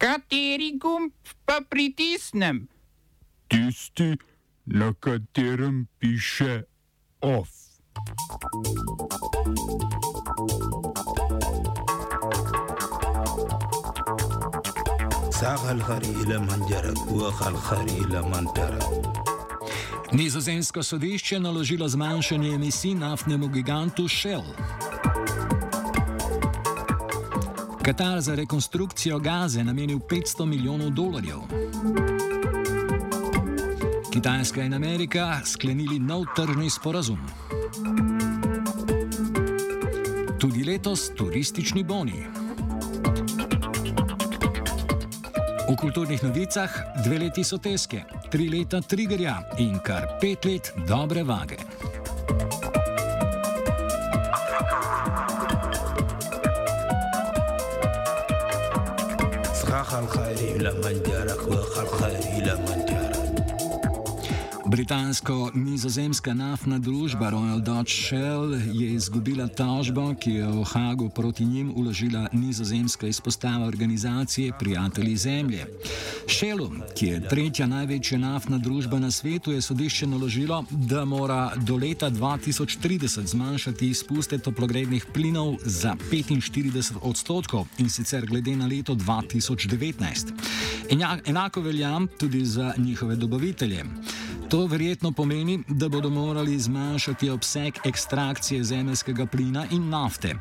Kateri gumb pa pritisnem? Tisti, na katerem piše OF. Nizozemsko sodišče naložilo zmanjšanje emisij naftnemu gigantu Shell. Katar za rekonstrukcijo gaze namenil 500 milijonov dolarjev. Kitajska in Amerika sklenili nov tržni sporazum. Tudi letos turistični boni. V kulturnih novicah dve leti so teske, tri leta triggerja in kar pet let dobre vage. خلخ الى من جرخ وخلخ الى من جرخ Britansko-nizozemska naftna družba Royal Dutch Shell je izgubila tožbo, ki je v Hagu proti njim uložila nizozemska izpostava organizacije Prijatelji Zemlje. Shellu, ki je tretja največja naftna družba na svetu, je sodišče naložilo, da mora do leta 2030 zmanjšati izpuste toplogrednih plinov za 45 odstotkov in sicer glede na leto 2019. Enako velja tudi za njihove dobavitelje. To verjetno pomeni, da bodo morali zmanjšati obseg ekstrakcije zemljskega plina in nafte.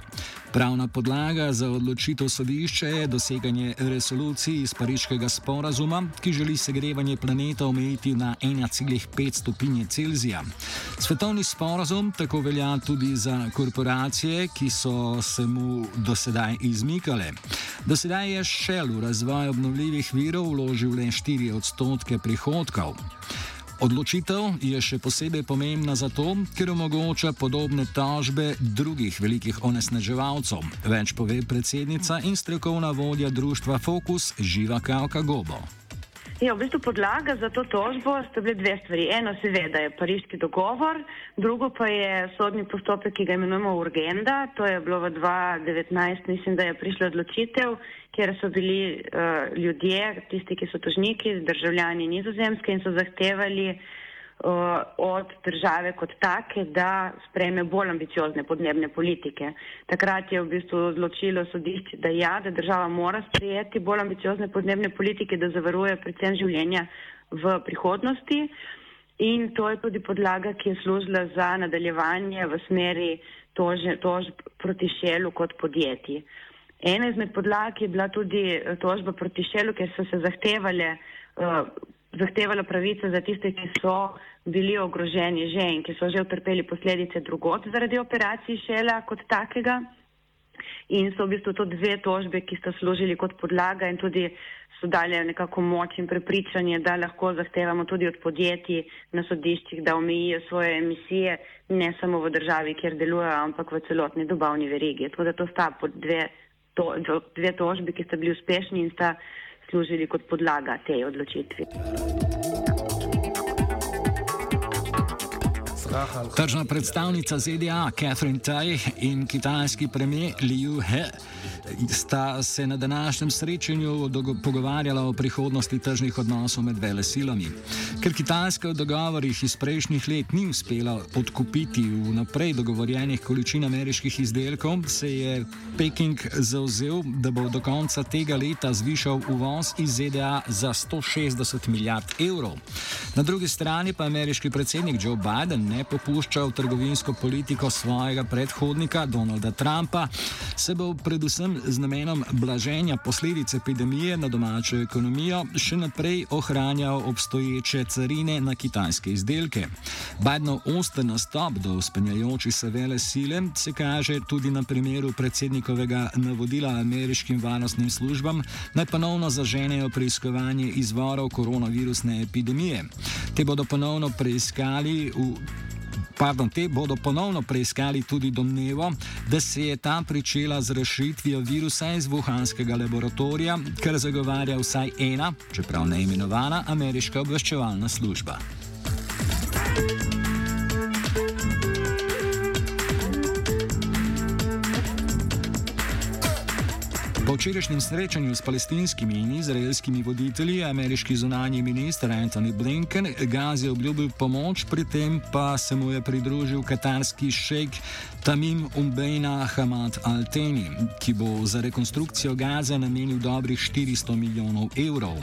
Pravna podlaga za odločitev sodišča je doseganje resolucij iz Pariškega sporazuma, ki želi segrevanje planeta omejiti na 1,5 stopinje Celzija. Svetovni sporazum tako velja tudi za korporacije, ki so se mu dosedaj izmikale. Do sedaj je Shell v razvoj obnovljivih virov vložil le 4 odstotke prihodkov. Odločitev je še posebej pomembna zato, ker omogoča podobne tožbe drugih velikih onesnaževalcev, več pove predsednica in strokovna vodja društva Focus Živa Kavka Gobo. Ja, v bistvu podlaga za to tožbo sta bile dve stvari. Eno seveda je pariški dogovor, drugo pa je sodni postopek, ki ga imenujemo Urgenda. To je bilo v 2019, mislim, da je prišla odločitev, kjer so bili uh, ljudje, tisti, ki so tožniki, državljani nizozemske in so zahtevali uh, od države kot take, da sprejme bolj ambiciozne podnebne politike. Takrat je v bistvu odločilo sodišče, da ja, da država mora sprejeti bolj ambiciozne podnebne politike, da zavaruje predvsem življenja v prihodnosti. In to je tudi podlaga, ki je služila za nadaljevanje v smeri tožb tož proti šelu kot podjetji. Ena izmed podlag je bila tudi tožba proti šelu, ker so se zahtevale uh, zahtevala pravice za tiste, ki so bili ogroženi že in ki so že utrpeli posledice drugot zaradi operacij šela kot takega. In so v bistvu to dve tožbe, ki sta služili kot podlaga in tudi so dali nekako moč in prepričanje, da lahko zahtevamo tudi od podjetij na sodiščih, da omejijo svoje emisije ne samo v državi, kjer delujejo, ampak v celotni dobavni verigi. Tako da to sta dve, to, dve tožbe, ki sta bili uspešni in sta služili kot podlaga tej odločitvi. Tržna predstavnica ZDA Catherine Tai in kitajski premijer Liu He sta se na današnjem srečanju pogovarjala o prihodnosti tržnih odnosov med vele silami. Ker Kitajska v dogovorih iz prejšnjih let ni uspela odkupiti vnaprej dogovorjenih količin ameriških izdelkov, se je Peking zauzel, da bo do konca tega leta zvišal uvoz iz ZDA za 160 milijard evrov. Na drugi strani pa ameriški predsednik Joe Biden ne popušča v trgovinsko politiko svojega predhodnika Donalda Trumpa, se bo predvsem z namenom blaženja posledic epidemije na domačo ekonomijo še naprej ohranjal obstoječe carine na kitajske izdelke. Bidenov oster nastop do uspenjajoči se vele sile se kaže tudi na primeru predsednikovega navodila ameriškim varnostnim službam, naj ponovno zaženejo preiskovanje izvorov koronavirusne epidemije. Te bodo ponovno preiskali v Pardon, te bodo ponovno preiskali tudi domnevo, da se je ta pričela z rešitvijo virusa iz Wuhanskega laboratorija, kar zagovarja vsaj ena, čeprav neimenovana, ameriška obveščevalna služba. Po včerajšnjem srečanju s palestinskimi in izraelskimi voditelji je ameriški zunanji minister Antony Blinken Gazi obljubil pomoč, pri tem pa se mu je pridružil katarski šejk Tamim Umbejna Hamad Al-Teni, ki bo za rekonstrukcijo Gaze namenil dobrih 400 milijonov evrov.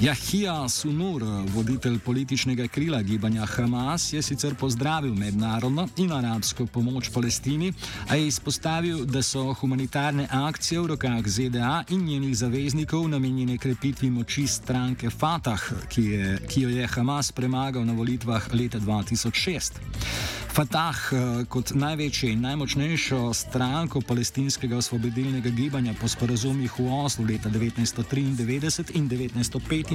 Jahija Sunur, voditelj političnega krila gibanja Hamas, je sicer pozdravil mednarodno in arabsko pomoč Palestini, a je izpostavil, da so humanitarne akcije v rokah ZDA in njenih zaveznikov namenjene krepitvi moči stranke Fatah, ki, je, ki jo je Hamas premagal na volitvah leta 2006. Fatah kot največjo in najmočnejšo stranko palestinskega osvobodilnega gibanja po sporazumih v Oslu leta 1993 in 1995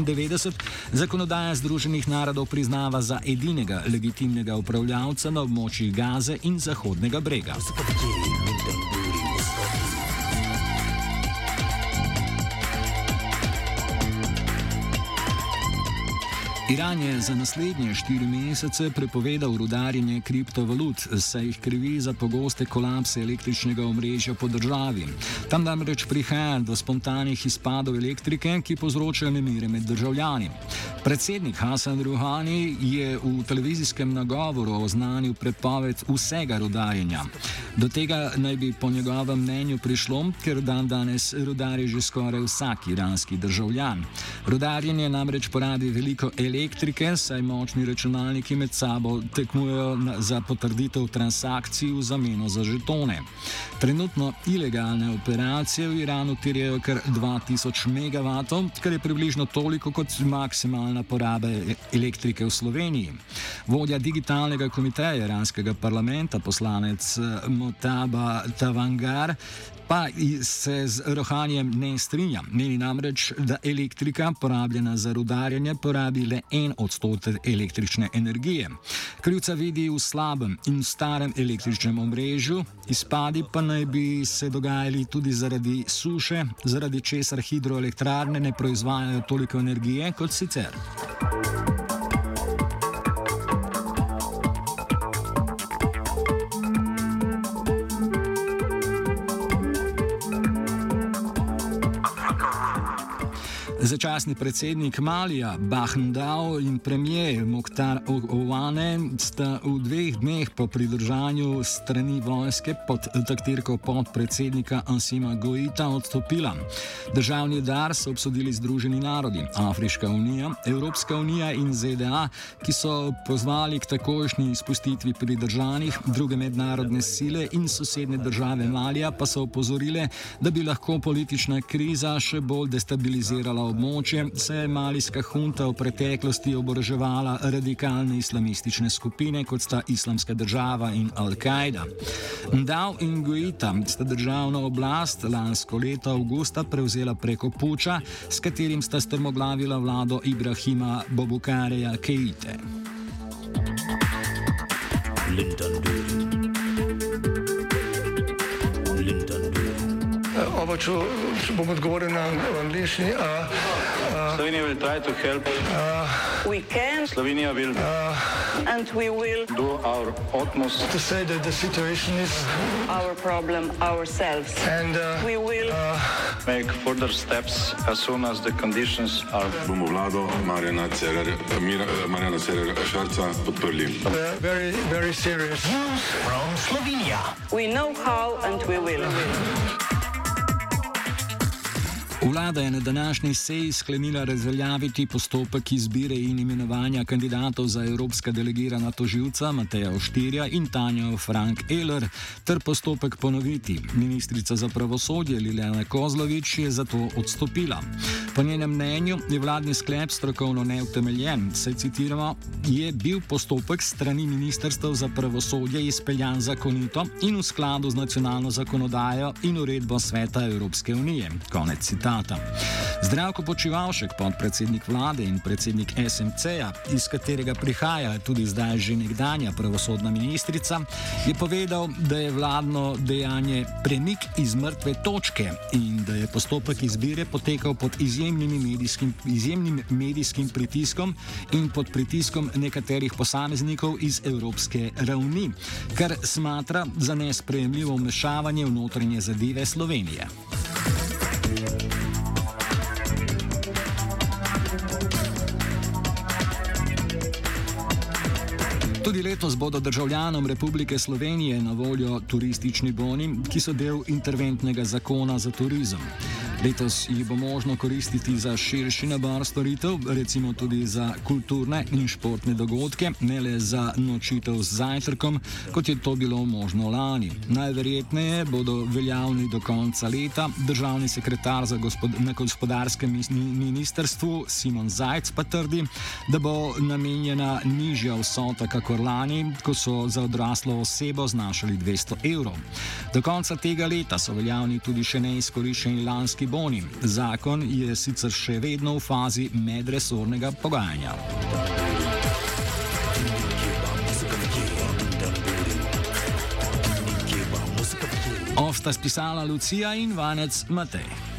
zakonodaja Združenih narodov priznava za edinega legitimnega upravljavca na območjih Gaze in Zahodnega brega. Iran je za naslednje štiri mesece prepovedal rudarjenje kriptovalut, saj jih krivi za pogoste kolapse električnega omrežja po državi. Tam namreč prihaja do spontanih izpadov elektrike, ki povzročajo nemire med državljani. Predsednik Hasan Rouhani je v televizijskem nagovoru oznanil prepoved vsega rudarjenja. Do tega naj bi po njegovem mnenju prišlo, ker dan danes rudari že skoraj vsak iranski državljan. Rudarjenje namreč porabi veliko elektrike elektrike, saj močni računalniki med sabo tekmujejo za potrditev transakcij v zameno za žetone. Trenutno ilegalne operacije v Iranu terjajo kar 2000 MW, kar je približno toliko kot maksimalna poraba elektrike v Sloveniji. Vodja digitalnega komiteja iranskega parlamenta, poslanec Motaba Tavangar, pa se z rohanjem ne strinja. Meni namreč, da elektrika, porabljena za rudarjenje, porabi le en odstotek električne energije. Krivca vidi v slabem in starem električnem omrežju, izpadi pa naj bi se dogajali tudi zaradi suše, zaradi česar hidroelektrarne ne proizvajajo toliko energije kot sicer. Začasni predsednik Malija Bahrndao in premijer Mokhtar Owane sta v dveh dneh po pridržanju strani vojske pod taktirko podpredsednika Ansima Goita odstopila. Državni dar so obsodili Združeni narodi, Afriška unija, Evropska unija in ZDA, ki so pozvali k takošnji izpustitvi pridržanih, druge mednarodne sile in sosedne države Malija pa so opozorile, da bi lahko politična kriza še bolj destabilizirala območje, se je malijska hunta v preteklosti oboroževala radikalne islamistične skupine, kot sta Islamska država in Al-Kaida. Ndav in Guita sta državno oblast lansko leto avgusta prevzela preko puča, s katerim sta strmoglavila vlado Ibrahima Bobukareja Keite. Linton Oba, če, če bom odgovoril na angliški. Slovenija will try to help. Uh, we can. Slovenija will. Uh, and we will do our utmost to say that the situation is our problem ourselves. And uh, we will uh, make further steps as soon as the conditions are. Bomo vlado Marjana Cererja Cerer, Šarca podprli. Very, very serious. From Slovenia. We know how and we will. Vlada je na današnji seji sklenila razveljaviti postopek izbire in imenovanja kandidatov za evropska delegirana toživca Mateja Oštirja in Tanjo Frank Ehler ter postopek ponoviti. Ministrica za pravosodje Liljana Kozlovič je zato odstopila. Po njenem mnenju je vladni sklep strokovno neutemeljen, saj citiramo, je bil postopek strani Ministrstva za pravosodje izpeljan zakonito in v skladu z nacionalno zakonodajo in uredbo Sveta Evropske unije. Konec citata mandata. Zdravko Počivalšek, podpredsednik vlade in predsednik SMC-ja, iz katerega prihaja tudi zdaj že nekdanja pravosodna ministrica, je povedal, da je vladno dejanje premik iz mrtve točke in da je postopek izbire potekal pod medijskim, izjemnim medijskim pritiskom in pod pritiskom nekaterih posameznikov iz evropske ravni, kar smatra za nesprejemljivo vmešavanje v notranje zadeve Slovenije. Tudi letos bodo državljanom Republike Slovenije na voljo turistični boni, ki so del interventnega zakona za turizem. Letos jih bo možno koristiti za širši nabor storitev, recimo tudi za kulturne in športne dogodke, ne le za nočitev z zajtrkom, kot je to bilo možno lani. Najverjetneje bodo veljavni do konca leta. Državni sekretar gospod na gospodarskem ministrstvu Simon Zajc pa trdi, da bo namenjena nižja vsota, kakor lani, ko so za odraslo osebo znašali 200 evrov. Do konca tega leta so veljavni tudi še neizkoriščeni lanski boni. Zakon je sicer še vedno v fazi medresornega pogajanja. Ovsta spisala Lucija in Vanec Matej.